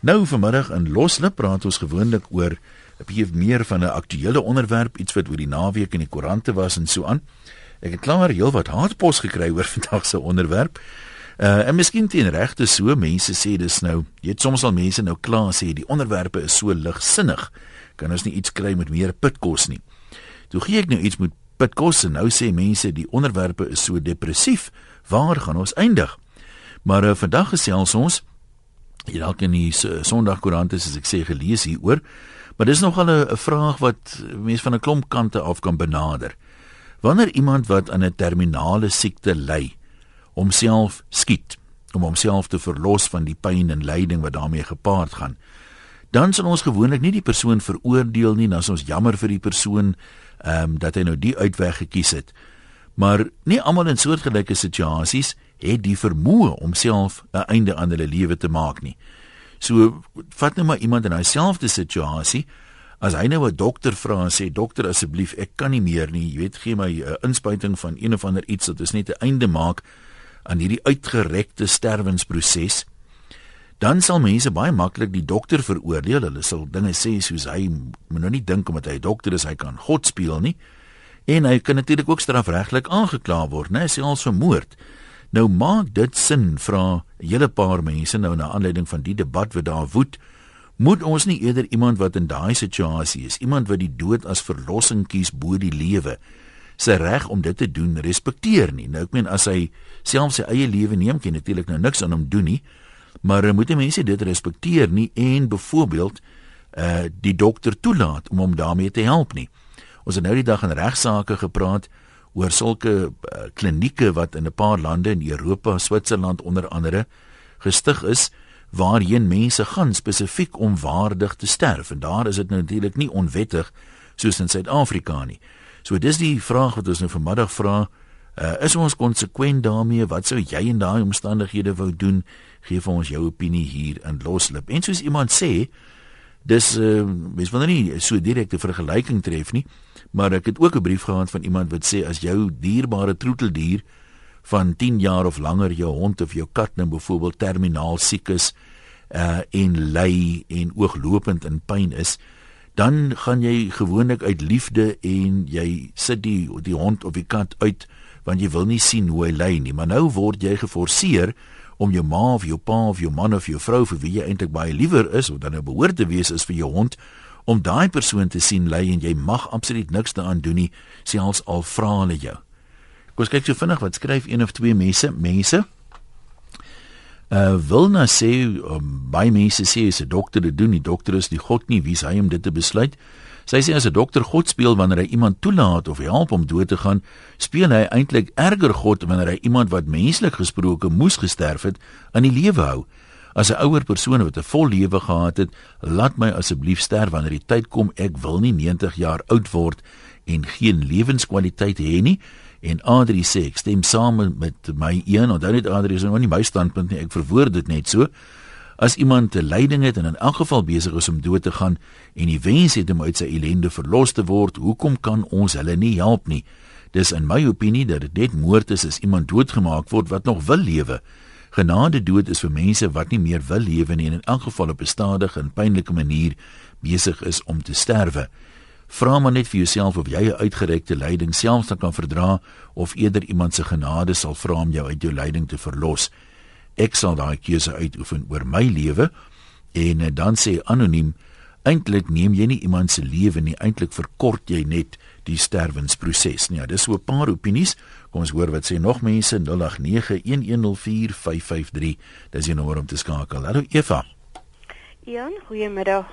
Nou vanmiddag in Loslip praat ons gewoonlik oor 'n bietjie meer van 'n aktuële onderwerp, iets wat oor die naweek in die koerante was en so aan. Ek het klaar heelwat haatpos gekry oor vandag se onderwerp. Uh en miskien teen regte so mense sê dis nou, jy het soms al mense nou klaar sê die onderwerpe is so ligsinnig. Kan ons nie iets kry met meer pitkos nie. Toe gee ek nou iets met pitkos en nou sê mense die onderwerpe is so depressief. Waar gaan ons eindig? Maar uh, vandag gesels ons Jy dalk in die Sondagkoerant is as ek sê gelees hieroor, maar dis nogal 'n vraag wat mense van 'n klomp kante af kan benader. Wanneer iemand wat aan 'n terminale siekte ly, homself skiet om homself te verlos van die pyn en lyding wat daarmee gepaard gaan, dan sal ons gewoonlik nie die persoon veroordeel nie, dan is ons jammer vir die persoon ehm um, dat hy nou die uitweg gekies het. Maar nie almal in soortgelyke situasies het die vermoë om self 'n einde aan hulle lewe te maak nie. So vat nou maar iemand in dieselfde situasie as hy nou 'n dokter vra en sê dokter asseblief ek kan nie meer nie, jy weet gee my 'n inspuiting van een of ander iets dat is net 'n einde maak aan hierdie uitgerekte sterwensproses. Dan sal mense baie maklik die dokter veroordeel. Hulle sal dinge sê soos hy moet nou nie dink omdat hy 'n dokter is hy kan God speel nie. En hy kan natuurlik ook strafregtelik aangekla word, né, selfs vir moord. Nou maak dit sin vra 'n hele paar mense nou na aanleiding van die debat wat daar woed. Moet ons nie eerder iemand wat in daai situasie is, iemand wat die dood as verlossing kies bo die lewe, sy reg om dit te doen respekteer nie. Nou ek meen as hy self sy eie lewe neem, kan natuurlik nou niks aan hom doen nie, maar moet mense dit respekteer nie en byvoorbeeld uh die dokter toelaat om hom daarmee te help nie. Ons het nou die dag in regsaake gepraat oor sulke uh, klinieke wat in 'n paar lande in Europa, Switserland onder andere gestig is waarheen mense gaan spesifiek om waardig te sterf en daar is dit natuurlik nie onwettig soos in Suid-Afrika nie. So dis die vraag wat ons nou vanmiddag vra. Uh, is ons konsekwent daarmee? Wat sou jy in daai omstandighede wou doen? Geef ons jou opinie hier in Loslip. En soos iemand sê, dis uh, mens wil nou nie so direkte vergelyking tref nie, maar ek het ook 'n brief gehad van iemand wat sê as jou dierbare troeteldier van 10 jaar of langer jou hond of jou kat nou byvoorbeeld terminaal siek is uh en ly en ooglopend in pyn is dan gaan jy gewoonlik uit liefde en jy sit die die hond of die kat uit want jy wil nie sien hoe hy ly nie. Maar nou word jy geforseer om jou ma of jou pa of jou man of jou vrou vir wie jy eintlik baie liewer is of dan nou behoort te wees is vir jou hond om daai persoon te sien ly en jy mag absoluut niks daaraan doen nie selfs al vra hulle jou. Kom ons kyk so vinnig wat skryf een of twee mense mense. Uh wil nou sê um, baie mense sê as 'n dokter dit doen, die dokter is die God nie, wie is hy om dit te besluit? Sy sê as 'n dokter God speel wanneer hy iemand toelaat of help om dood te gaan, speel hy eintlik erger God wanneer hy iemand wat menslik gesproke moes gesterf het aan die lewe hou. As 'n ouer persoon wat 'n vol lewe gehad het, laat my asseblief sterf wanneer die tyd kom. Ek wil nie 90 jaar oud word en geen lewenskwaliteit hê nie. En Adri sê ek stem saam met my een, onthou net Adri is nou nie my standpunt nie. Ek verwoord dit net so. As iemand 'n lyding het en in elk geval besig is om dood te gaan en die wens het om uit sy ellende verlos te word, hoekom kan ons hulle nie help nie? Dis in my opinie dat dit net moord is as iemand doodgemaak word wat nog wil lewe. Genade dood is vir mense wat nie meer wil lewe nie en in elk geval op 'n stadige en pynlike manier besig is om te sterwe. Vra maar net vir jouself of jy 'n uitgerekte lyding selfs kan verdra of eerder iemand se genade sal vra om jou uit jou lyding te verlos. Ek sal daai keuse uitoefen oor my lewe en eh, dan sê anoniem eintlik neem jy nie iemand se lewe nie eintlik verkort jy net die sterwensproses nie. Ja dis so 'n paar opinies. Kom ons hoor wat sê nog mense 0891104553 dis die nommer om te skakel. Hallo Eva. Jan goeiemiddag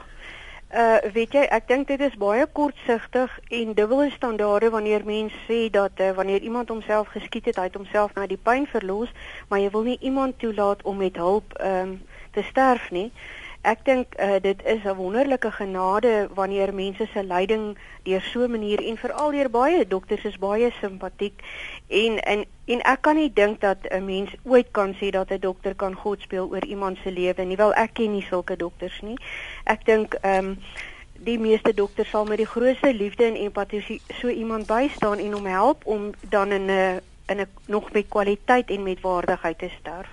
Uh weet jy ek dink dit is baie kortsigtig en dubbele standaarde wanneer mense sê dat uh, wanneer iemand homself geskiet het, hy het homself na die pyn verlos, maar jy wil nie iemand toelaat om met hulp ehm um, te sterf nie. Ek dink uh, dit is 'n wonderlike genade wanneer mense se lyding deur so 'n manier en veral deur baie dokters is baie simpatiek en en en ek kan nie dink dat 'n mens ooit kan sê dat 'n dokter kan God speel oor iemand se lewe nie. Wel ek ken nie sulke dokters nie. Ek dink ehm um, die meeste dokters sal met die grootste liefde en empatie so iemand bystaan en hom help om dan in 'n in 'n nog met kwaliteit en met waardigheid te sterf.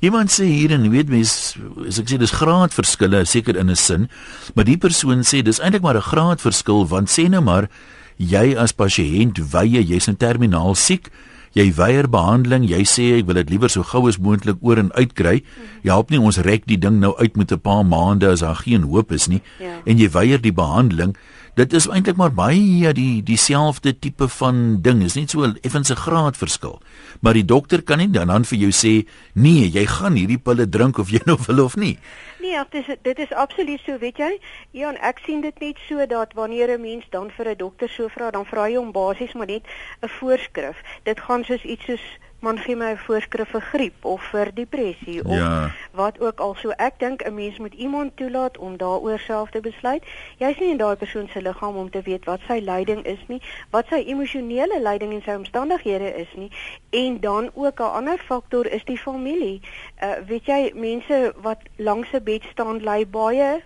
Iemand sê hier en weet mens as ek sê dis graadverskille seker in 'n sin, maar die persoon sê dis eintlik maar 'n graadverskil want sê nou maar jy as pasiënt wye jy's in terminaal siek jy weier behandeling, jy sê ek wil dit liewer so gou as moontlik oor en uit kry. Jy help nie ons rek die ding nou uit met 'n paar maande as daar geen hoop is nie Ja. en jy weier die behandeling. Dit is eintlik maar baie ja, die dieselfde tipe van ding. Is net so effens 'n graadverskil. Maar die dokter kan nie dan dan vir jou sê nee, jy gaan hierdie pille drink of jy nou wil of nie. Nee, ja, dit is dit is absoluut so, weet jy? Ian, ek sien dit net so dat wanneer 'n mens dan vir 'n dokter so vra, dan vra hy hom basies maar net 'n voorskrif. Dit gaan soos iets soos man gee my 'n voorskrif vir griep of vir depressie of Ja. wat ook al. So ek dink 'n mens moet iemand toelaat om daaroor self te besluit. Jy's nie in daai persoon se liggaam om te weet wat sy lyding is nie, wat sy emosionele lyding en sy omstandighede is nie. En dan ook 'n ander faktor is die familie. Uh weet jy, mense wat langs 'n bed staan ly baie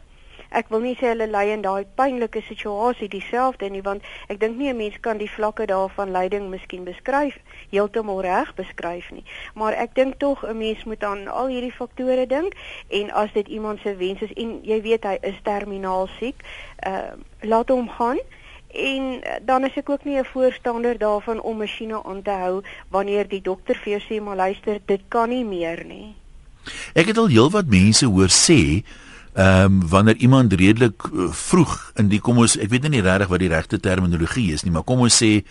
Ek wil nie sê hulle ly in daai pynlike situasie dieselfde nie want ek dink nie 'n mens kan die vlakke daarvan lyding miskien beskryf heeltemal reg beskryf nie. Maar ek dink tog 'n mens moet aan al hierdie faktore dink en as dit iemand se wens is en jy weet hy is terminaal siek, uh laat hom gaan. En uh, dan is ek ook nie 'n voorstander daarvan om masjiene aan te hou wanneer die dokter vir jou sê maar luister, dit kan nie meer nie. Ek het al heelwat mense hoor sê ehm um, wanneer iemand redelik uh, vroeg in die kom ons ek weet nie regtig wat die regte terminologie is nie maar kom ons sê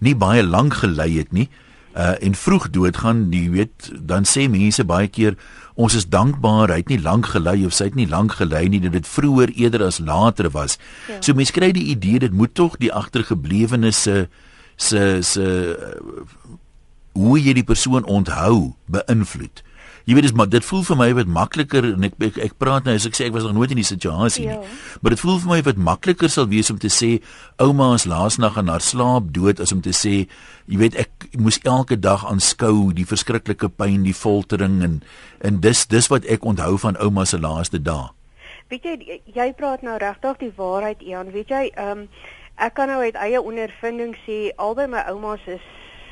nie baie lank gelei het nie uh en vroeg doodgaan jy weet dan sê mense baie keer ons is dankbaar hy het nie lank gelei of sy het nie lank gelei nie dat dit vroeër eerder as later was Ja. so mense kry die idee dit moet tog die agtergeblewenes se se se uh, hoe jy die persoon onthou beïnvloed Jy weet dis maar dit voel vir my wat makliker en ek, ek ek praat nou as ek sê ek was nog nooit in die situasie Ja. nie. Maar dit voel vir my wat makliker sal wees om te sê ouma is laasnag aan haar slaap dood as om te sê jy weet ek moes elke dag aanskou die verskriklike pyn, die foltering en en dis dis wat ek onthou van ouma se laaste dae. Weet jy jy praat nou regtig die waarheid Ian. Weet jy, ehm um, ek kan nou uit eie ondervinding sê albei my oumas is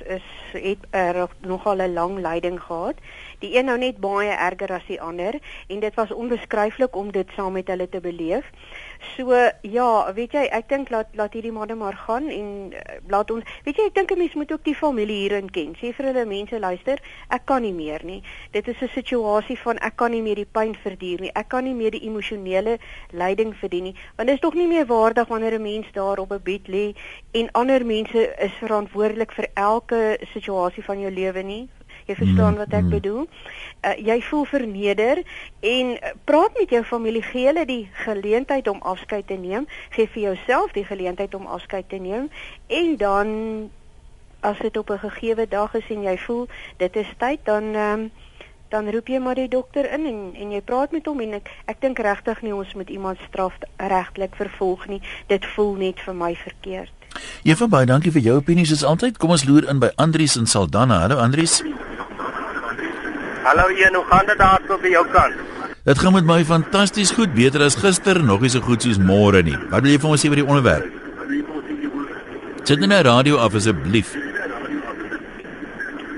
is het er, nogal 'n lang lyding gehad. Die een nou net baie erger as die ander en dit was onbeskryflik om dit saam met hulle te beleef. So ja, weet jy, ek dink laat laat hierdie manne maar gaan en uh, laat ons weet jy, ek dink 'n mens moet ook die familie hierin ken. Sê vir hulle mense luister, ek kan nie meer nie. Dit is 'n situasie van ek kan nie meer die pyn verduur nie. Ek kan nie meer die emosionele lyding verdien nie. Want dit is tog nie meer waardig wanneer 'n mens daar op 'n bed lê en ander mense is verantwoordelik vir elke situasie van jou lewe nie. Jy verstaan Mm, wat ek mm. bedoel? Uh, jy voel verneder en uh, praat met jou familie, gee hulle die geleentheid om afskeid te neem, gee vir jouself die geleentheid om afskeid te neem en dan as dit op 'n gegeewe dag is en jy voel dit is tyd dan um, dan roep jy maar die dokter in en en jy praat met hom en ek ek dink regtig nie ons moet iemand straf regtelik vervolg nie. Dit voel net vir my verkeerd. Juffrou baie dankie vir jou opinies soos altyd. Kom ons loer in by Andries in Saldanha. Hallo Andries. Hallo Ian, hoe gaan dit daar so by jou kant? Dit gaan met my fantasties goed, beter as gister, nog nie so goed soos môre nie. Wat wil jy vir ons sê oor die onderwerp? Sit net nou radio af asseblief.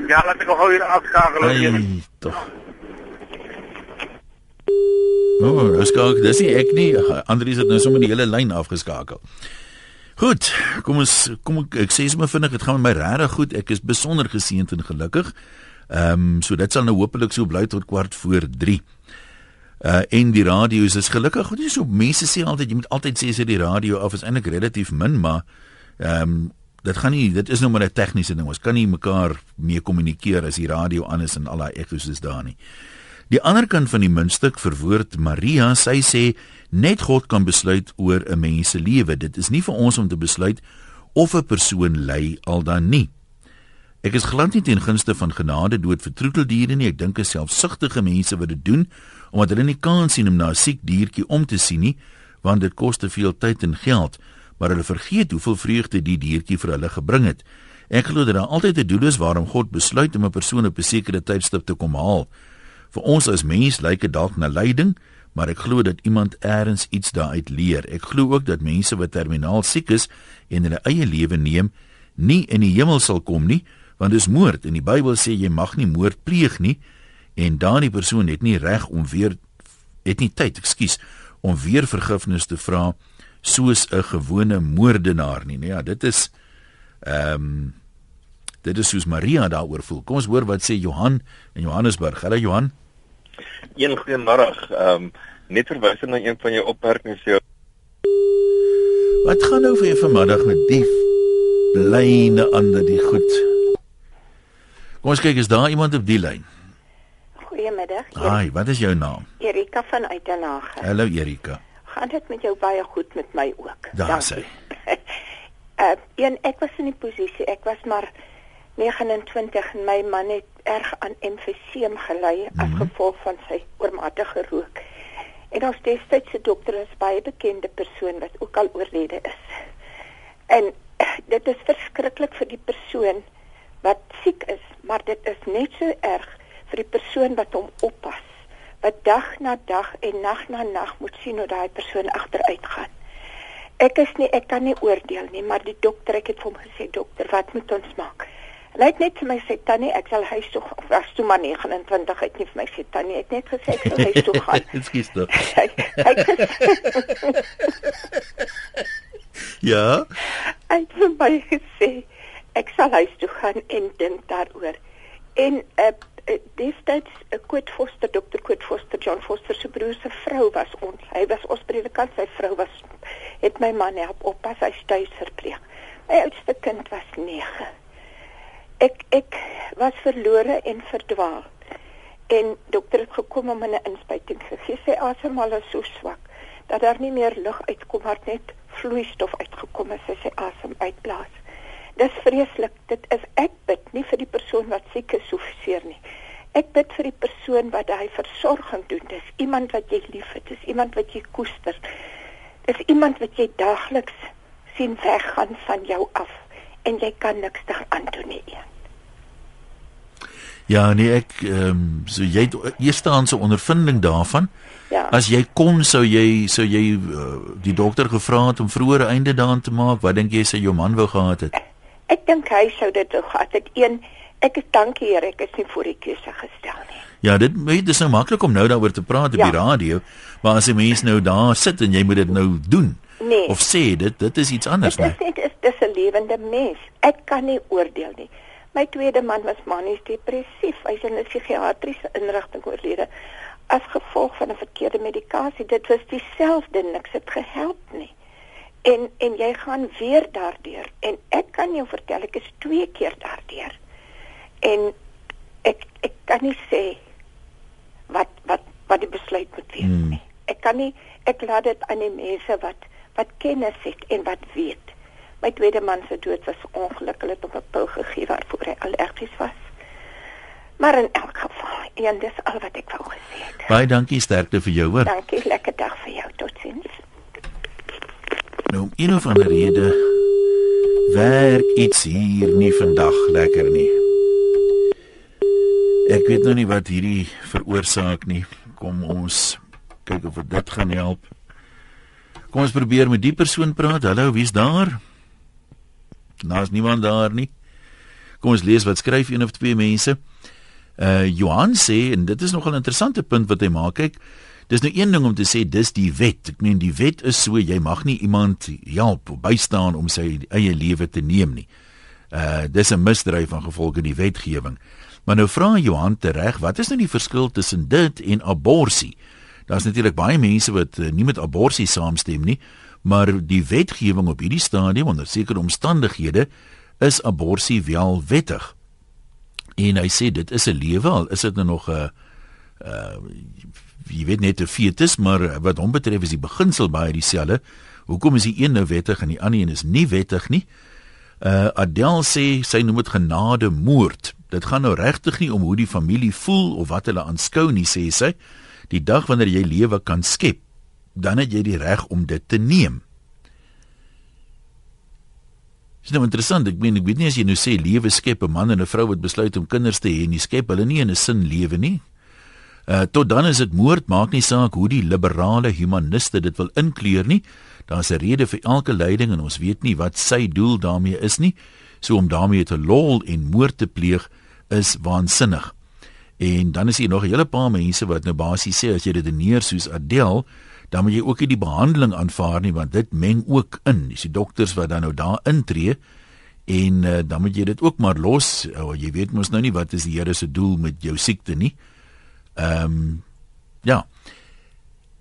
Ja, laat ek gou hier afskakel. Ian. Ai, tog. Oh, dis gou, dis nie ek nie. Andries het nou sommer die hele lyn afgeskakel. Goed, kom ons kom ek, ek sê sommer vinnig, dit gaan met my regtig goed. Ek is besonder geseënd en gelukkig. Ehm um, so dit sal nou hopelik so bly tot kwart voor 3. Uh en die radio is gelukkig goed. So mense sê altyd jy moet altyd sê as jy die radio af is eintlik relatief min, maar ehm um, dit gaan nie dit is nou maar 'n tegniese ding. Ons kan nie mekaar mee kommunikeer as die radio aan is en al daai ekkos is daar nie. Die ander kant van die muntstuk verwoord Maria, sy sê net God kan besluit oor 'n mens se lewe. Dit is nie vir ons om te besluit of 'n persoon ly al dan nie. Ek is glad nie teen gunste van genade dood vir troeteldiere nie. Ek dink is selfsugtige mense wat dit doen omdat hulle nie kans sien om na 'n siek diertjie om te sien nie, want dit kos te veel tyd en geld, maar hulle vergeet hoeveel vreugde die diertjie vir hulle gebring het. Ek glo dat daar altyd 'n doel is waarom God besluit om 'n persoon op 'n sekere tydstip te kom haal. Vir ons as mens lyk dit dalk na lyding, maar ek glo dat iemand eers iets daaruit leer. Ek glo ook dat mense wat terminaal siek is en hulle eie lewe neem, nie in die hemel sal kom nie, Want dis moord en die Bybel sê jy mag nie moord pleeg nie en daardie persoon het nie reg om weer het nie tyd, ekskuus, om weer vergifnis te vra soos 'n gewone moordenaar nie. Nee, ja, dit is ehm um, dit is soos Maria daaroor voel. Kom ons hoor wat sê Johan in Johannesburg. Hallo Johan. Een goeiemôre. Ehm um, net verwysend na een van jou opmerkings jou. Wat gaan nou vir vanmiddag met die blyne ander die goed? Kom ons kyk, is daar iemand op die lyn? Goeiemiddag. Haai, wat is jou naam? Erika van Uitenhage. Hallo Erika. Gaan dit met jou baie goed met my ook? Daar sê. uh, een ek was in die posisie, ek was maar 29 en my man het erg aan emfyseem gely mm -hmm. as gevolg van sy oormatige rook. En ons destyds se dokter is baie bekende persoon wat ook al oorlede is. En dit is verskriklik vir die persoon wat siek is, maar dit is net so erg vir die persoon wat hom oppas. Wat dag na dag en nag na nag moet sien hoe daai persoon agteruit gaan. Ek is nie ek kan nie oordeel nie, maar die dokter, ek het vir hom gesê, dokter, wat moet ons maak? Het net vir my sê tannie, ek sal huis toe of was toe maar 29 het nie vir my sê tannie, het net gesê ek sal huis toe gaan. Ekskuus tog. hy hy het Ja. hy het vir my gesê ek sal huis toe gaan en dink daaroor. En uh, destyds 'n uh, Koet Foster, Dr. Koet Foster, John Foster se broer se vrou was ons. Hy was ons predikant, sy vrou was het my man help oppas, hy tuis verpleeg. My oudste kind was 9 ek ek was verlore en verdwaal. En dokter het gekom om 'n inspuiting gegee. Sy asemhaal is so swak dat daar nie meer lug uitkom maar net vloeistof uitgekom het as sy asem uitblaas. Dis vreeslik. Dit is ek bid nie vir die persoon wat siek is so seer nie. Ek bid vir die persoon wat hy versorging doen. Dis iemand wat jy liefhet. Dis iemand wat jy koester. Dis iemand wat jy daagliks sien weggaan van jou af en jy kan niks daaraan doen nie. Ja, nee, ek ehm um, so jy het eerstehandse ondervinding daarvan. Ja. As jy kon sou jy sou jy uh, die dokter gevra het om vroeër einde daaraan te maak. Wat dink jy sê jou man wou gehad het? Ek dink hy sou dit gehad het. Een ek is dankie Here, ek is nie voor die keuse gestel nie. Ja, dit dit is nou maklik om nou daaroor te praat op ja. die radio, maar as 'n mens nou daar sit en jy moet dit nou doen nee. of sê dit dit is iets anders, nee. Dit is dis 'n lewende mens. Ek kan nie oordeel nie. My tweede man was manies depressief. Hy's in 'n psigiatriese inrichting oorlede as gevolg van 'n verkeerde medikasie. Dit was dieselfde niks het gehelp nie. En en jy gaan weer daardeur en ek kan jou vertel ek is twee keer daardeur. En ek ek kan nie sê wat wat wat die besluit moet wees hmm. nie. Ek kan nie ek laat dit aan die mense wat wat kennis het en wat weet. My tweede man se dood was ongelukkig het op 'n pil gegee waarvoor hy allergies was. Maar in elk geval, en dis al wat ek wou gesê het. Baie dankie sterkte vir jou hoor. Dankie, lekker dag vir jou. Totsiens. Nou, om een of ander rede werk iets hier nie vandag lekker nie. Ek weet nou nie wat hierdie veroorsaak nie. Kom ons kyk of dit gaan help. Kom ons probeer met die persoon praat. Hallo, wie's daar? Daar's niemand daar nie. Kom ons lees wat skryf een of twee mense. Uh Johan sê en dit is nogal 'n interessante punt wat hy maak. Kyk, dis nou een ding om te sê dis die wet. Ek meen die wet is so jy mag nie iemand help bystaan om sy eie lewe te neem nie. Uh dis 'n misdryf van gevolge die wetgewing. Maar nou vra Johan tereg, wat is nou die verskil tussen dit en abortus? Daar's natuurlik baie mense wat uh, nie met abortus saamstem nie maar die wetgewing op hierdie stadium onder sekere omstandighede is abortus wel wettig. En hy sê dit is 'n lewe al is dit nou nog 'n uh jy weet net 'n fetus maar wat hom betref is die beginsel baie dieselfde. Hoekom is die een nou wettig en die ander een is nie wettig nie? Uh Adel sê sy noem dit genade moord. Dit gaan nou regtig nie om hoe die familie voel of wat hulle aanskou nie sê sy. Die dag wanneer jy lewe kan skep dan het jy die reg om dit te neem. Dis nou interessant, ek meen ek weet nie as jy nou sê lewe skep 'n man en 'n vrou wat besluit om kinders te hê nie skep hulle nie in 'n sin lewe nie. Uh tot dan is dit moord, maak nie saak hoe die liberale humaniste dit wil inkleur nie. Daar's 'n rede vir elke lyding en ons weet nie wat sy doel daarmee is nie. So om daarmee te lol en moord te pleeg is waansinnig. En dan is hier nog 'n hele paar mense wat nou basies sê as jy dit neer soos Adel, dan moet jy ook nie die behandeling aanvaar nie want dit meng ook in. Dis die dokters wat dan nou daar intree en uh, dan moet jy dit ook maar los. Oh, jy weet mos nou nie wat is die Here se doel met jou siekte nie. Ehm um, ja.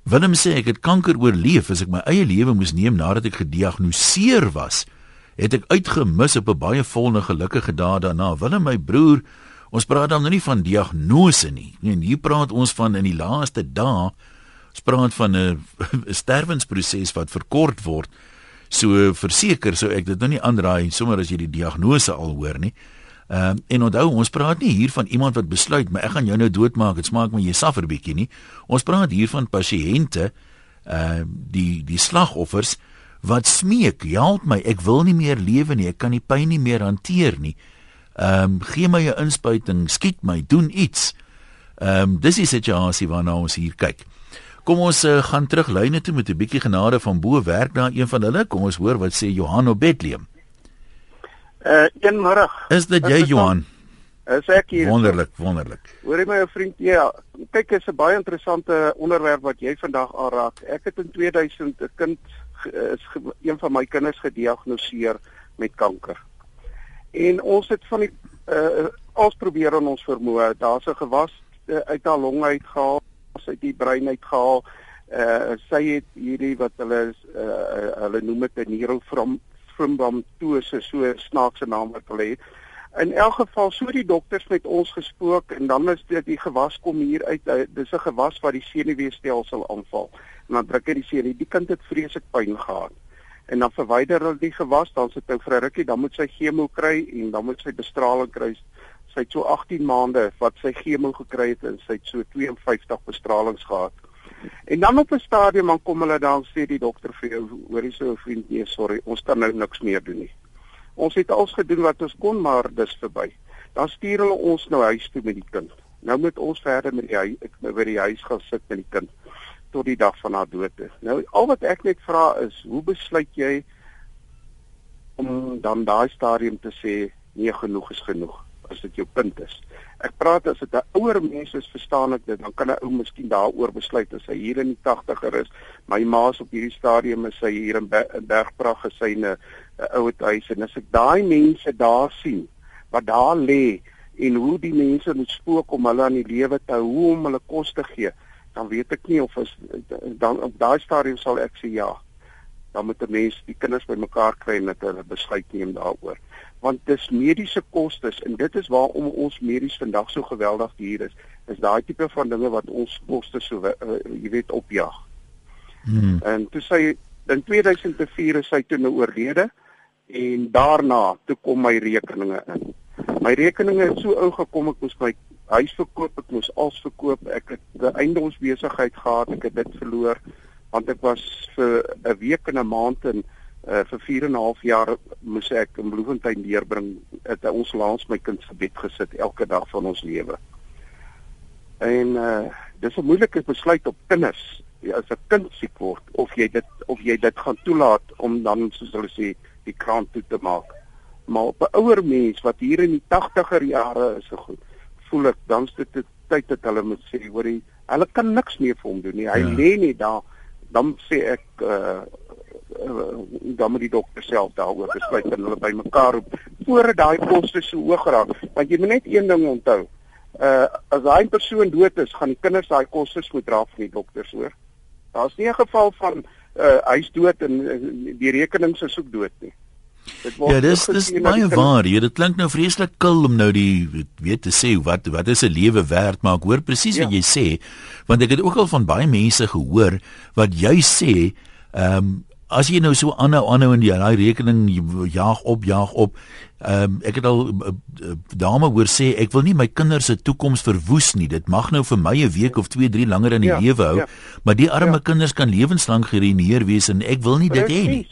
Willem sê ek het kanker oorleef as ek my eie lewe moes neem nadat ek gediagnoseer was. Het ek uitgemis op 'n baie volle gelukkige dae daarna. Willem my broer Ons praat dan nou nie van diagnose nie. Nee, hier praat ons van in die laaste dae ons praat van 'n sterwensproses wat verkort word. So verseker sou ek dit nou nie aanraai sommer as jy die diagnose al hoor nie. Ehm uh, en onthou ons praat nie hier van iemand wat besluit maar ek gaan jou nou doodmaak. Dit smaak my jy suffer bietjie nie. Ons praat hier van pasiënte ehm uh, die die slagoffers wat smeek, help my, ek wil nie meer lewe nie. Ek kan die pyn nie meer hanteer nie. Ehm um, gee my 'n inspuiting, skiet my, doen iets. Ehm um, dis die situasie waarna ons hier kyk. Kom ons uh, gaan terug lyne toe met 'n bietjie genade van bo werk na een van hulle. Kom ons hoor wat sê Johan op Bethlehem. Uh een middag. Is dit jy Johan? Is ek hier? Wonderlik, wonderlik. Hoorie my ou vriend, ja, kyk is 'n baie interessante onderwerp wat jy vandag aanraak. Ek het in 2000 'n kind is een van my kinders gediagnoseer met kanker. En ons het van die uh ons probeer aan ons vermoë. Daar's 'n gewas uh, uit haar long uitgehaal, uit die brein uitgehaal. Uh sy het hierdie wat hulle uh hulle noem dit 'n neurofibromatosis, so snaakse naam wat hulle het. In elk geval so die dokters met ons gespook en dan is dit die gewas kom hier uit. Uh, dis 'n gewas wat die senuweestelsel aanval. En dan druk hy die senuwee. Die kind het vreeslik pyn gehad en dan verwyder hulle die gewas, dan sit hy vir 'n rukkie, dan moet sy chemo kry en dan moet sy bestraling kry. Sy het so 18 maande wat sy chemo gekry het en sy het so 52 bestralings gehad. En dan op 'n stadium dan kom hulle dan sê die dokter vir jou, hoorie so vriend, nee, sorry, ons kan nou niks meer doen nie. Ons het alles gedoen wat ons kon, maar dis verby. Dan stuur hulle ons nou huis toe met die kind. Nou moet ons verder met die ek by die huis gaan sit met die kind tot die dag van haar dood is. Nou al wat ek net vra is, hoe besluit jy om dan daai stadium te sê nee genoeg is genoeg as dit jou punt is. Ek praat as dit 'n ouer mens is, verstaan ek dit, dan kan 'n ou miskien daaroor besluit as hy hier in die 80er is. My ma's op hierdie stadium is sy hier in Bergprag gesyne 'n ouer huis en as ek daai mense daar sien wat daar lê en hoe die mense moet spook om hulle aan die lewe te hou, om hulle kos te gee, dan weet ek nie of is dan op daai stadium sal ek sê ja. Dan moet 'n mens die kinders bymekaar kry en dat hulle besluit neem daaroor. Want dis mediese kostes en dit is waarom ons medies vandag so geweldig duur is. Is daai tipe van dinge wat ons kostes so uh, jy weet opjag. Hmm. En toe sê in 2004 is hy toe nou oorlede en daarna toe kom my rekeninge in. My rekeninge het so ou gekom ek moes my huis verkoop, ek moes alles verkoop. Ek het 'n eiendomsbesigheid gehad, ek het dit verloor want ek was vir 'n week en 'n maand en uh, vir 4 en 'n half jaar moes ek in Bloemfontein deurbring. Het ons langs my kind se bed gesit elke dag van ons lewe. En uh dis 'n moeilike besluit op kinders. Ja, as 'n kind siek word of jy dit of jy dit gaan toelaat om dan soos hulle sê die kraan toe te maak. Maar op 'n ouer mens wat hier in die 80er jare is so goed voel ek dan is dit tyd dat hulle moet sê hoor hy hulle kan niks meer vir hom doen nie. Hy ja. lê net daar. Dan sê ek uh, uh dan moet die dokter self daaroor besluit en hulle bymekaar roep voordat daai koste so hoog raak. Want jy moet net een ding onthou. Uh as daai persoon dood is, gaan die kinders daai koste moet dra vir die dokters hoor. Daar's nie 'n geval van uh hy's dood en uh, die rekening se soek dood nie. Ja, dis dis baie waar. Jy, dit klink nou vreeslik kil om nou die weet te sê wat wat is 'n lewe werd, maar ek hoor presies wat ja. jy sê, want ek het ook al van baie mense gehoor wat jy sê, ehm um, as jy nou so aanhou aanhou in die daai rekening jaag op jaag op. Ehm um, ek het al uh, dame hoor sê ek wil nie my kinders se toekoms verwoes nie. Dit mag nou vir my 'n week of 2, 3 langer in die ja, lewe hou, ja. maar die arme ja. kinders kan lewenslank geruineer wees en ek wil nie dit hê nie.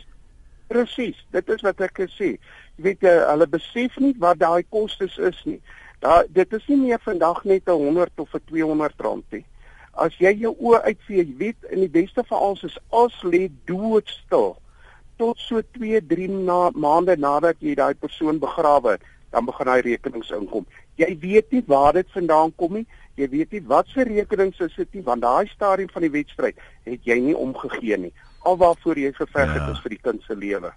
Presies, dit is wat ek sê. Jy weet jy, hulle besef nie wat daai kostes is nie. Daar dit is nie meer vandag net 'n 100 of 'n 200 rand nie. As jy jou oë uitvee, jy weet in die beste van alles is as lê doodstil tot so 2, 3 na, maande nadat jy daai persoon begrawe het, dan begin daai rekenings inkom. Jy weet nie waar dit vandaan kom nie. Jy weet nie wat se rekenings is dit nie, want daai stadium van die wedstryd het jy nie omgegee nie. Alwaarvoor jy geveg het Ja. is vir die kind se lewe.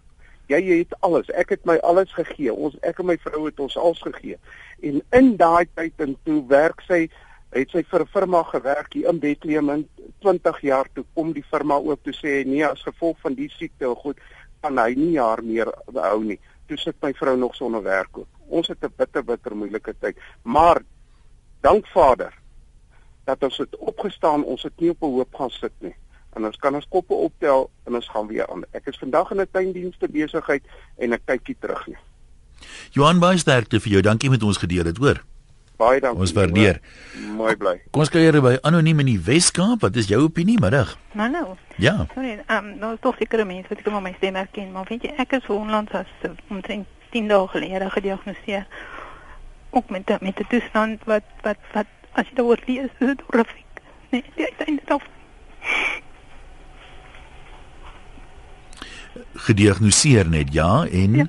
Jy het alles. Ek het my alles gegee. Ons ek en my vrou het ons alles gegee. En in daai tyd en toe werk sy het sy vir 'n firma gewerk hier in Bethlehem in 20 jaar toe kom die firma ook toe sê nee as gevolg van die siekte goed kan hy nie jaar meer hou nie. Toe sit my vrou nog sonder werk ook. Ons het 'n bitter bitter moeilike tyd. Maar dank Vader dat ons het opgestaan, ons het nie op 'n hoop gaan sit nie. En ons kan ons koppe optel en ons gaan weer aan. Ek is vandag in 'n tuindienste besigheid en ek kyk nie terug nie. Johan baie sterkte vir jou. Dankie met ons gedeel het, hoor. Baie dankie. Ons waardeer. Mooi bly. Kom ons kuier by anoniem in die Weskaap. Wat is jou opinie middag? Maar nou, Ja. sorry, ehm um, nou is toch sekere mense wat ek maar my stem herken, maar weet jy, ek is onlangs as uh, omtrent 10 dae gelede gediagnoseer ook met 'n met 'n toestand wat wat wat as jy daaroor lees, is dit horrifiek. Nee, die uiteinde dan Gediagnoseer net ja en ja.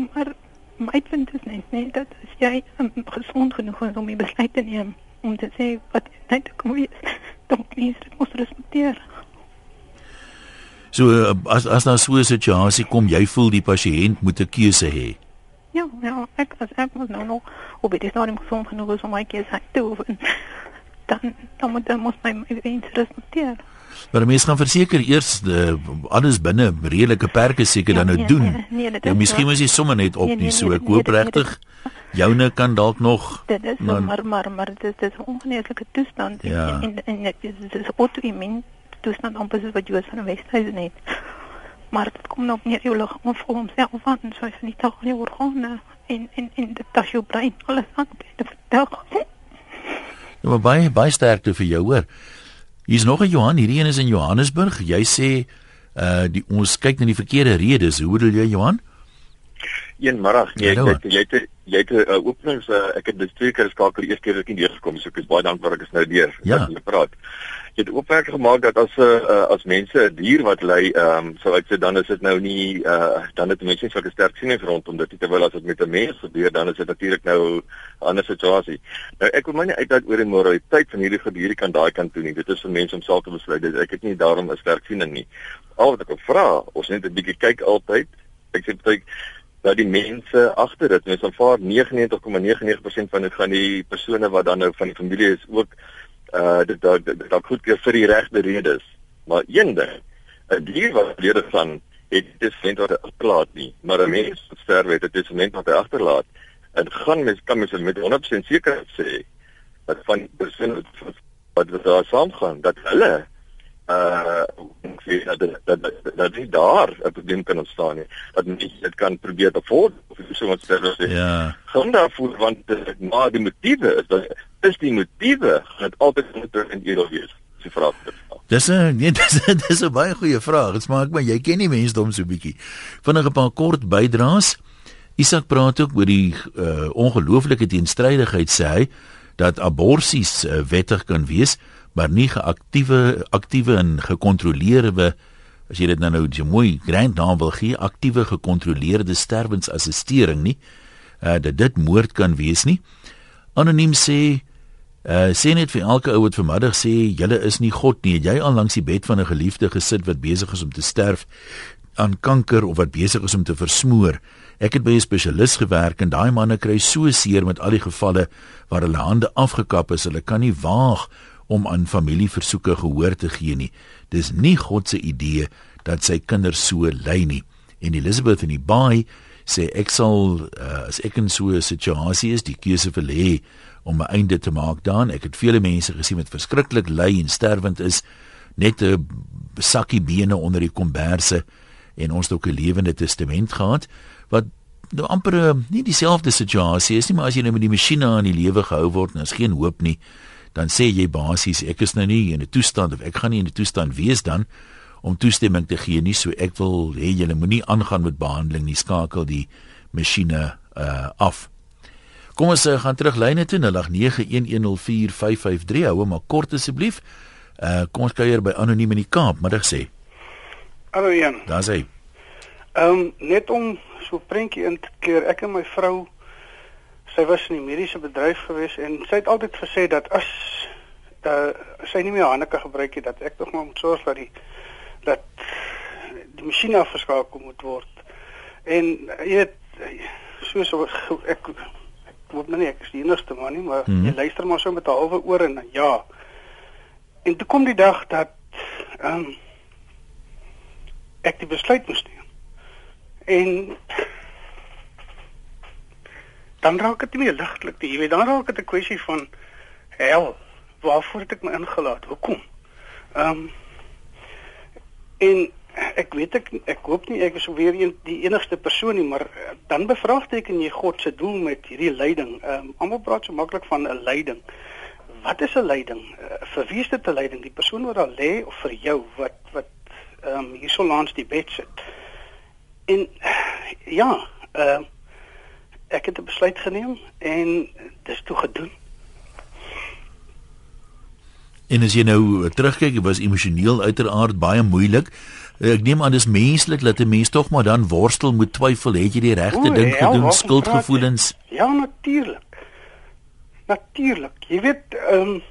Maar my punt is net nee, dat as jy um, gesond genoeg is om die besluit te neem om te sê wat jy te kom wees, dan moet jy dit moet respekteer. so uh, as as daar so 'n situasie kom, jy voel die pasiënt moet 'n keuse hê. Ja, ja, ek as ek was nou nog op die stadium gesond genoeg is om my keuse te oefen. Dan dan moet dan moet my wens respekteer. Maar mense gaan verseker eers uh, alles binne redelike perke seker Ja, dan nou nee, doen. nee, nee, ja, is miskien so. moet jy sommer net op Nee, nie nee, so nee, ek nee, hoop dit- nee, regtig joune kan dalk nog Dit is Maar- maar maar maar dit is is 'n ongeneeslike toestand Ja. en en dit is is auto-immuun toestand amper soos wat Joos van Westhuizen het. Maar dit kom nog meer jou liggaam vol homself aan, so van die tag jou organe en en en dit tas jou brein alles aan te vertel. Ja, maar baie baie sterkte vir jou hoor. Hier's nog 'n Johan, hierdie een is in Johannesburg. Jy sê uh die ons kyk na die verkeerde redes. Hoe bedoel jy Johan? Een middag, nee, ek, jy het jy het 'n uh, openings uh, ek het dit twee keer geskakel, die eerste keer het ek nie deurgekom, so ek is baie dankbaar ek is nou deur. Ja. dat jy praat. Jy het opmerking gemaak dat as 'n uh, as mense 'n dier wat ly, ehm um, sou ek sê dan is dit nou nie uh dan het mense sulke sterk siening rondom dit terwyl as dit met 'n mens gebeur, dan is dit natuurlik nou 'n ander situasie. Nou ek wil my nie uitlaat oor die moraliteit van hierdie gediere kan daai kant toe nie. Dit is vir mense om self te besluit. Dit- Ek het nie daarom 'n sterk siening nie. Al wat ek wil vra, ons net 'n bietjie kyk altyd. Ek sê baie dat die mense agter dit, mense aanvaar 99,99% van dit gaan die persone wat dan nou van die familie is ook uh dit dalk dit dalk goedkeur vir die regte redes. Maar een ding, 'n dier wat lede van het dit sent wat hy agterlaat nie, maar 'n mens wat sterf het, dit is 'n mens wat hy agterlaat. En gaan mens kan mens met 100% sekerheid sê dat van die persone wat wat daar saamgaan, dat hulle uh ek sê dat dit- dat dat, dat nie daar 'n probleem kan ontstaan nie. Dat mens dit kan probeer bevorder of so wat sê Ja. gaan daarvoor want uh, maar die motiewe is dat is die motiewe gaan altyd onder in edel wees. Dis die vraag. Dis 'n nee, dis dis 'n baie goeie vraag. Dit maak my jy ken nie mensdom so bietjie. Vinnig 'n paar kort bydraes. Isak praat ook oor die uh, ongelooflike teenstrydigheid sê hy dat aborsies uh, wettig kan wees, maar nie geaktiewe aktiewe en gekontroleerde as jy dit nou nou mooi grand naam wil gee, aktiewe gekontroleerde sterwensassistering nie. Uh, dat dit moord kan wees nie. Anoniem sê Uh sê net vir elke ou wat vanmiddag sê julle is nie God nie. Jy al langs die bed van 'n geliefde gesit wat besig is om te sterf aan kanker of wat besig is om te versmoor. Ek het by 'n spesialis gewerk en daai manne kry so seer met al die gevalle waar hulle hande afgekap is. Hulle kan nie waag om aan familieversoeke gehoor te gee nie. Dis nie God se idee dat sy kinders so ly nie. En Elizabeth in die baai sê ek sal uh, as ek in so 'n situasie is, die keuse wil hê om 'n einde te maak daaraan. Ek het vele mense gesien wat verskriklik ly en sterwend is, net 'n sakkie bene onder die komberse en ons het ook 'n lewende testament gehad wat nou amper uh, nie dieselfde situasie is nie, maar as jy nou met die masjiene aan die lewe gehou word en daar's geen hoop nie, dan sê jy basies ek is nou nie in 'n toestand of ek gaan nie in 'n toestand wees dan om toestemming te gee nie, so ek wil hê julle moenie aangaan met behandeling nie, skakel die masjiene uh, af. Kom ons uh, gaan terug lyne toe 0891104553 hou hom maar kort asseblief. Uh kom ons kuier by anoniem in die Kaap, middag sê. Hallo Jan. Daar's hy. Ehm um, net om so 'n prentjie in te keer, ek en my vrou sy was in die mediese bedryf gewees en sy het altyd gesê dat as uh, sy nie meer hande kan gebruik nie dat ek tog maar moet sorg dat die dat die masjien afgeskakel moet word. En jy weet soos ek ek hoop nou nie ek is die enigste man nie, maar hmm. jy luister maar so met 'n halwe oor en ja. En toe kom die dag dat ehm um, ek die besluit moes neem. En dan raak dit nie ligtelik nie. Jy weet, dan raak dit 'n kwessie van hel. Waarvoor het ek my ingelaat? Hoekom? Ehm um, en ek weet ek ek hoop nie ek is weer een die enigste persoon nie, maar eh, dan bevraagteken jy God se doel met hierdie lyding. Ehm um, almal praat so maklik van 'n lyding. Wat is 'n lyding? Uh, vir wie is dit 'n lyding? Die persoon wat daar lê of vir jou wat wat ehm um, hierso langs die bed sit. En ja, ehm uh, ek het 'n besluit geneem en dis toe gedoen. En as jy nou terugkyk, dit was emosioneel uiteraard baie moeilik. Ek neem aan dis menslik dat 'n mens tog maar dan worstel met twyfel, het jy die regte ding ja, gedoen, skuldgevoelens? Ja, natuurlik. Natuurlik. Jy weet, ehm um,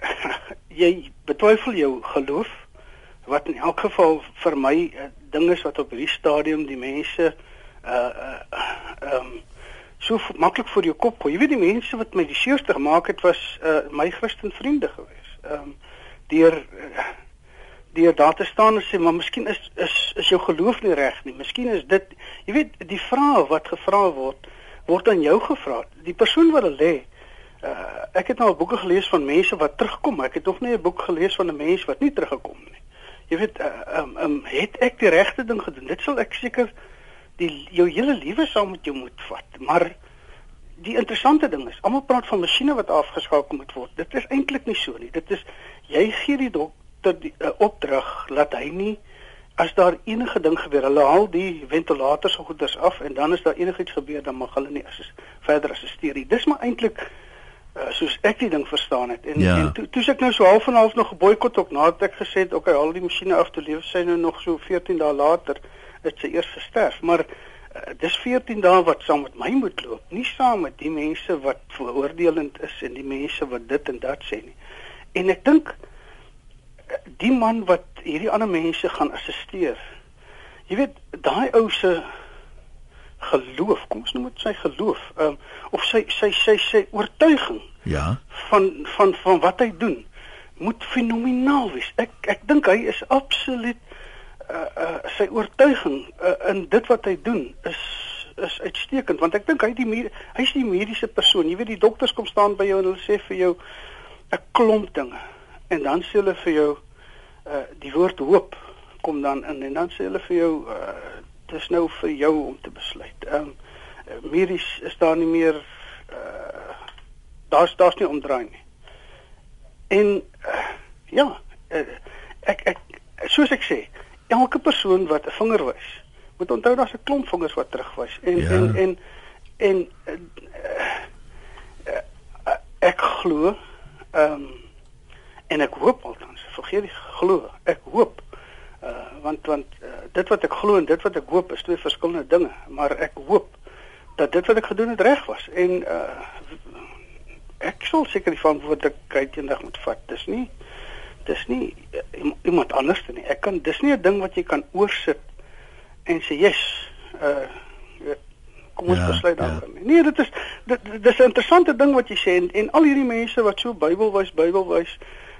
jy betwyfel jou geloof wat in elk geval vir my uh, ding is wat op hierdie stadium die mense uh ehm uh, um, so maklik vir jou kop gooi. Jy weet die mense wat my die seerste gemaak het was uh my Christen vriende gewees. Ehm um, deur uh, deur daar te staan en sê maar miskien is is is jou geloof nie reg nie. Miskien is dit jy weet die vrae wat gevra word word aan jou gevra. Die persoon wat hulle lê uh ek het nou boeke gelees van mense wat terugkom. Ek het nog nie 'n boek gelees van 'n mens wat nie teruggekom nie. Jy weet uh, um, um, het ek die regte ding gedoen? Dit sal ek seker die jou hele lewe saam met jou moet vat. Maar die interessante ding is, almal praat van masjiene wat afgeskakel moet word. Dit is eintlik nie so nie. Dit is jy gee die dokter die uh, opdrag laat hy nie as daar enige ding gebeur, hulle haal die ventilators en goeders af en dan is daar enigiets gebeur dan mag hulle nie as verder assisteer nie. Dis maar eintlik uh, soos ek die ding verstaan het. En, ja. en toe toe ek nou so half en half nog geboikot ook nadat ek gesê het okay, al die masjiene af te lewe sy nou nog so 14 dae later het sy eers gesterf, maar uh, dis 14 dae wat saam met my moet loop, nie saam met die mense wat veroordelend is en die mense wat dit en dat sê nie. En ek dink uh, die man wat hierdie ander mense gaan assisteer. Jy weet, daai ou se geloof, kom ons noem dit sy geloof, um, of sy sy sy sy oortuiging. Ja. van van van wat hy doen moet fenomenaal wees. Ek ek dink hy is absoluut uh, uh, sy oortuiging uh, in dit wat hy doen is is uitstekend want ek dink hy die hy's die mediese persoon. Jy weet die dokters kom staan by jou en hulle sê vir jou 'n klomp dinge en dan sê hulle vir jou uh, die woord hoop kom dan in en dan sê hulle vir jou uh, dis nou vir jou om te besluit. Ehm um, medies is daar nie meer uh, daar's daar's nie omdraai nie. En uh, ja, uh, ek ek soos ek sê, elke persoon wat 'n vinger wys, moet onthou daar's 'n klomp vingers wat terugwys. En, ja. en en en en uh, uh, ek glo ehm um, en ek hoop althans, vergeet die glo, ek hoop uh, want want uh, dit wat ek glo en dit wat ek hoop is twee verskillende dinge, maar ek hoop dat dit wat ek gedoen het reg was en uh, ek sal seker die verantwoordelikheid eendag moet vat. Dis nie dis nie uh, iemand anders nie. Ek kan dis nie 'n ding wat jy kan oorsit en sê, "Yes, uh kom ons ja, besluit dan." Ja. Nee, dit is dit dis 'n interessante ding wat jy sê en, en al hierdie mense wat so Bybelwys Bybelwys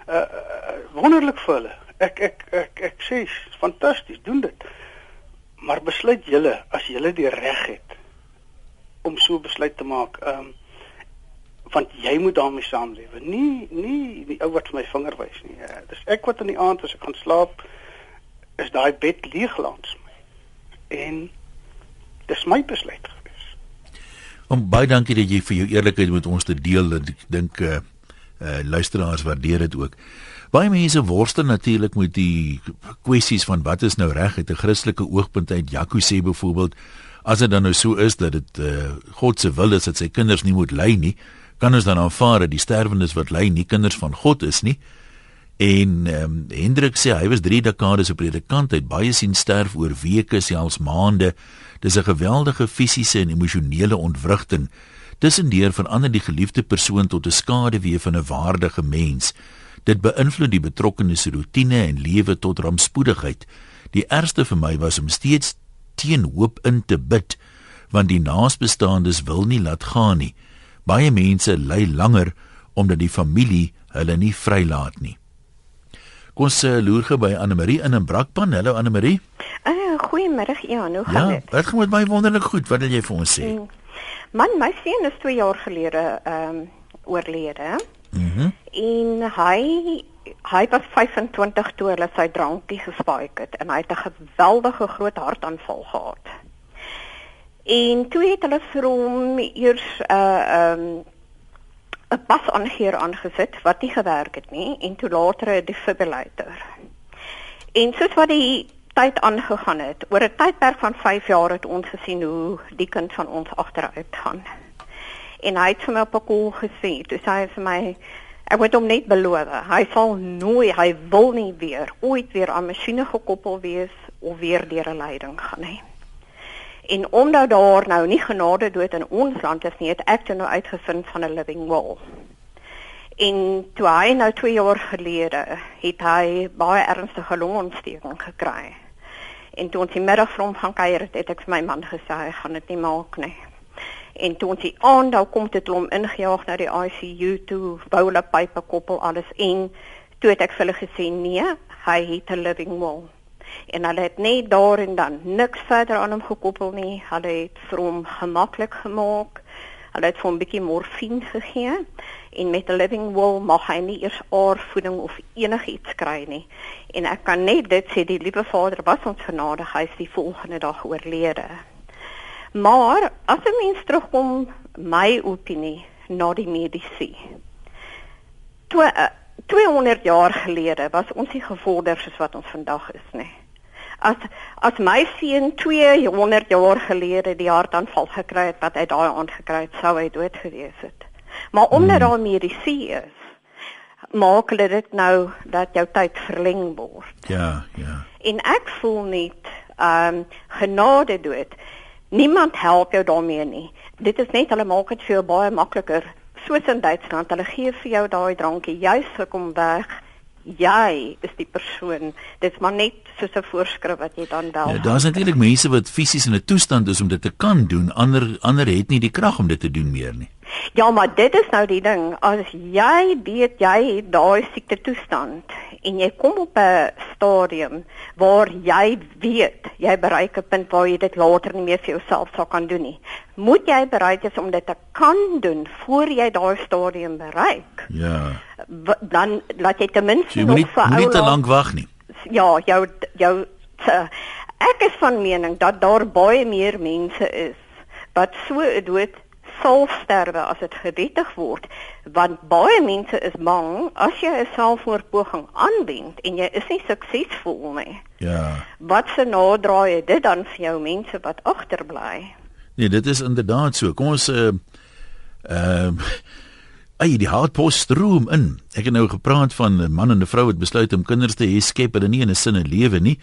uh, uh wonderlik vir hulle. Ek ek ek ek sê, fantasties, doen dit. Maar besluit julle as julle die reg het om so besluit te maak. Ehm um, want jy moet daarmee saamlewe. Nie nie die ou wat vir my vinger wys nie. Ja, dis ek wat in die aand as ek gaan slaap is daai bed leeg langs my. En dis my besluit gewees. Om baie dankie dat jy vir jou eerlikheid met ons te deel en ek dink eh uh, uh, luisteraars waardeer dit ook. Baie mense worstel natuurlik met die kwessies van wat is nou reg uit 'n Christelike oogpunt uit. Jaco sê byvoorbeeld as dit dan nou so is dat dit uh, God se wil is dat sy kinders nie moet ly nie, kan ons dan aanvaar dat die sterwendes wat ly nie kinders van God is nie. En ehm um, Hendrik sê hy was 3 dekades 'n predikant, hy het baie sien sterf oor weke, selfs maande. Dis 'n geweldige fisiese en emosionele ontwrigting. Tussendeur verander die geliefde persoon tot 'n skaduwee van 'n waardige mens. Dit beïnvloed die betrokkenes se rotine en lewe tot rampspoedigheid. Die ergste vir my was om steeds teen hoop in te bid, want die naasbestaandes wil nie laat gaan nie. Baie mense ly langer omdat die familie hulle nie vrylaat nie. Kom ons uh, loer gou by Anne Marie in 'n brakpan. Hallo Anne Marie. Uh, Goeiemôre. Ja, hoe gaan ja, dit? Ja, dit gaan met my wonderlik goed. Wat wil jy vir ons sê? Mm. Man, my seun is 2 jaar gelede ehm um, oorlede. Mhm. Mm en hy hy was 25 toe hulle sy drankie gespike het en hy het 'n geweldige groot hartaanval gehad. En toe het hulle vir hom eers 'n uh, ehm um, 'n pas aangeheer aangesit wat nie gewerk het nie en toe later 'n defibrillator. En soos wat die tyd aangegaan het, oor 'n tydperk van 5 jaar het ons gesien hoe die kind van ons agteruit gaan. En hy het vir my op 'n koel gesê, sê hy vir my ek moet hom net beloof, hy sal nooit, hy wil nie weer ooit weer aan masjiene gekoppel wees of weer deur 'n leiding gaan nie. En omdat daar nou nie genade dood in ons land is nie, het ek toe nou uitgevind van 'n living will. En toe hy nou 2 jaar gelede het hy baie ernstige longontsteking gekry. En toe ons die middag van hom gaan kuier het, het ek vir my man gesê hy gaan dit nie maak nie. En toe ons die aand nou kom dit hom ingejaag na die ICU toe, wou hulle pype koppel alles en toe het ek vir hulle gesê nee, hy het 'n living will en hulle het net daar en dan niks verder aan hom gekoppel nie. Hulle het vir hom gemaklik gemaak. Hulle het vir hom 'n bietjie morfine gegee en met 'n living will mag hy nie eers aardvoeding of enigiets kry nie. En ek kan net dit sê die liewe Vader was ons genadig. Hy is die volgende dag oorlede. Maar as 'n mens terugkom my opinie na die medisy. Toe 200 jaar gelede was ons nie gevorder soos wat ons vandag is nie as as my seun 200 jaar gelede die hartaanval gekry het wat hy daai aand gekry het, sou hy dood gewees het. Maar omdat hmm. daar medisy is, maak hulle dit nou dat jou tyd verleng word. Ja, ja. En ek voel net ehm um, genade dood. Niemand help jou daarmee nie. Dit is net hulle maak dit vir jou baie makliker. Soos in Duitsland, hulle gee vir jou daai drankie juis vir kom weg jy is die persoon. Dit's maar net soos 'n voorskrif wat jy dan wel. Ja, daar's natuurlik mense wat fisies in 'n toestand is om dit te kan doen. Ander ander het nie die krag om dit te doen meer nie. Ja, maar dit is nou die ding. As jy weet jy het daai siekte toestand en jy kom op 'n stadium waar jy weet jy bereik 'n punt waar jy dit later nie meer vir jouself sal kan doen nie. Moet jy bereid wees om dit te kan doen voor jy daai stadium bereik? Ja. Dan laat jy ten minste nog vir ou. Nie te lank wag nie. Ja, jou jou te, ek is van mening dat daar baie meer mense is wat so dood sal sterwe as dit gewettig word want baie mense is bang as jy 'n selfmoordpoging aanwend en jy is nie suksesvol nie. Ja. Wat se naderdraai dit dan vir jou mense wat agterbly? Nee, dit is inderdaad so. Kom ons uh uh Ai, die hartpos stroom in. Ek het nou gepraat van 'n man en 'n vrou wat besluit om kinders te hê, skep hulle nie in 'n sinne lewe nie.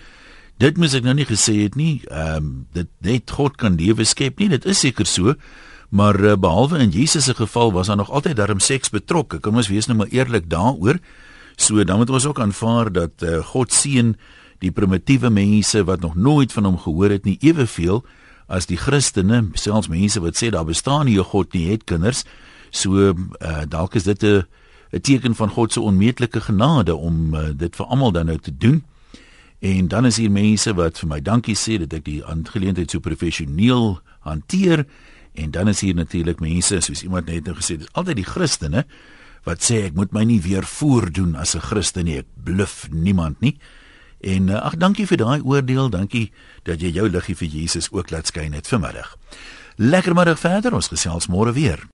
Dit moet ek nou nie gesê het nie. Ehm um, dit net God kan lewe skep nie. Dit is seker so. Maar uh, behalwe in Jesus se geval was daar nog altyd darm seks betrokke. Kom ons wees nou maar eerlik daaroor. So dan moet ons ook aanvaar dat uh, God seën die primitiewe mense wat nog nooit van hom gehoor het nie eweveel as die Christene, selfs mense wat sê daar bestaan nie 'n God nie, het kinders. So uh, dalk is dit 'n 'n teken van God se onmeetlike genade om uh, dit vir almal dan nou te doen. En dan is hier mense wat vir my dankie sê dat ek die aangeleentheid so professioneel hanteer. En dan is hier natuurlik mense soos iemand net nou gesê, dis altyd die Christene wat sê ek moet my nie weer voordoen as 'n Christen nie. Ek bluf niemand nie. En eh, ag dankie vir daai oordeel. Dankie dat jy jou liggie vir Jesus ook laat skyn het vanmiddag. Lekker middag verder. Ons gesels môre weer.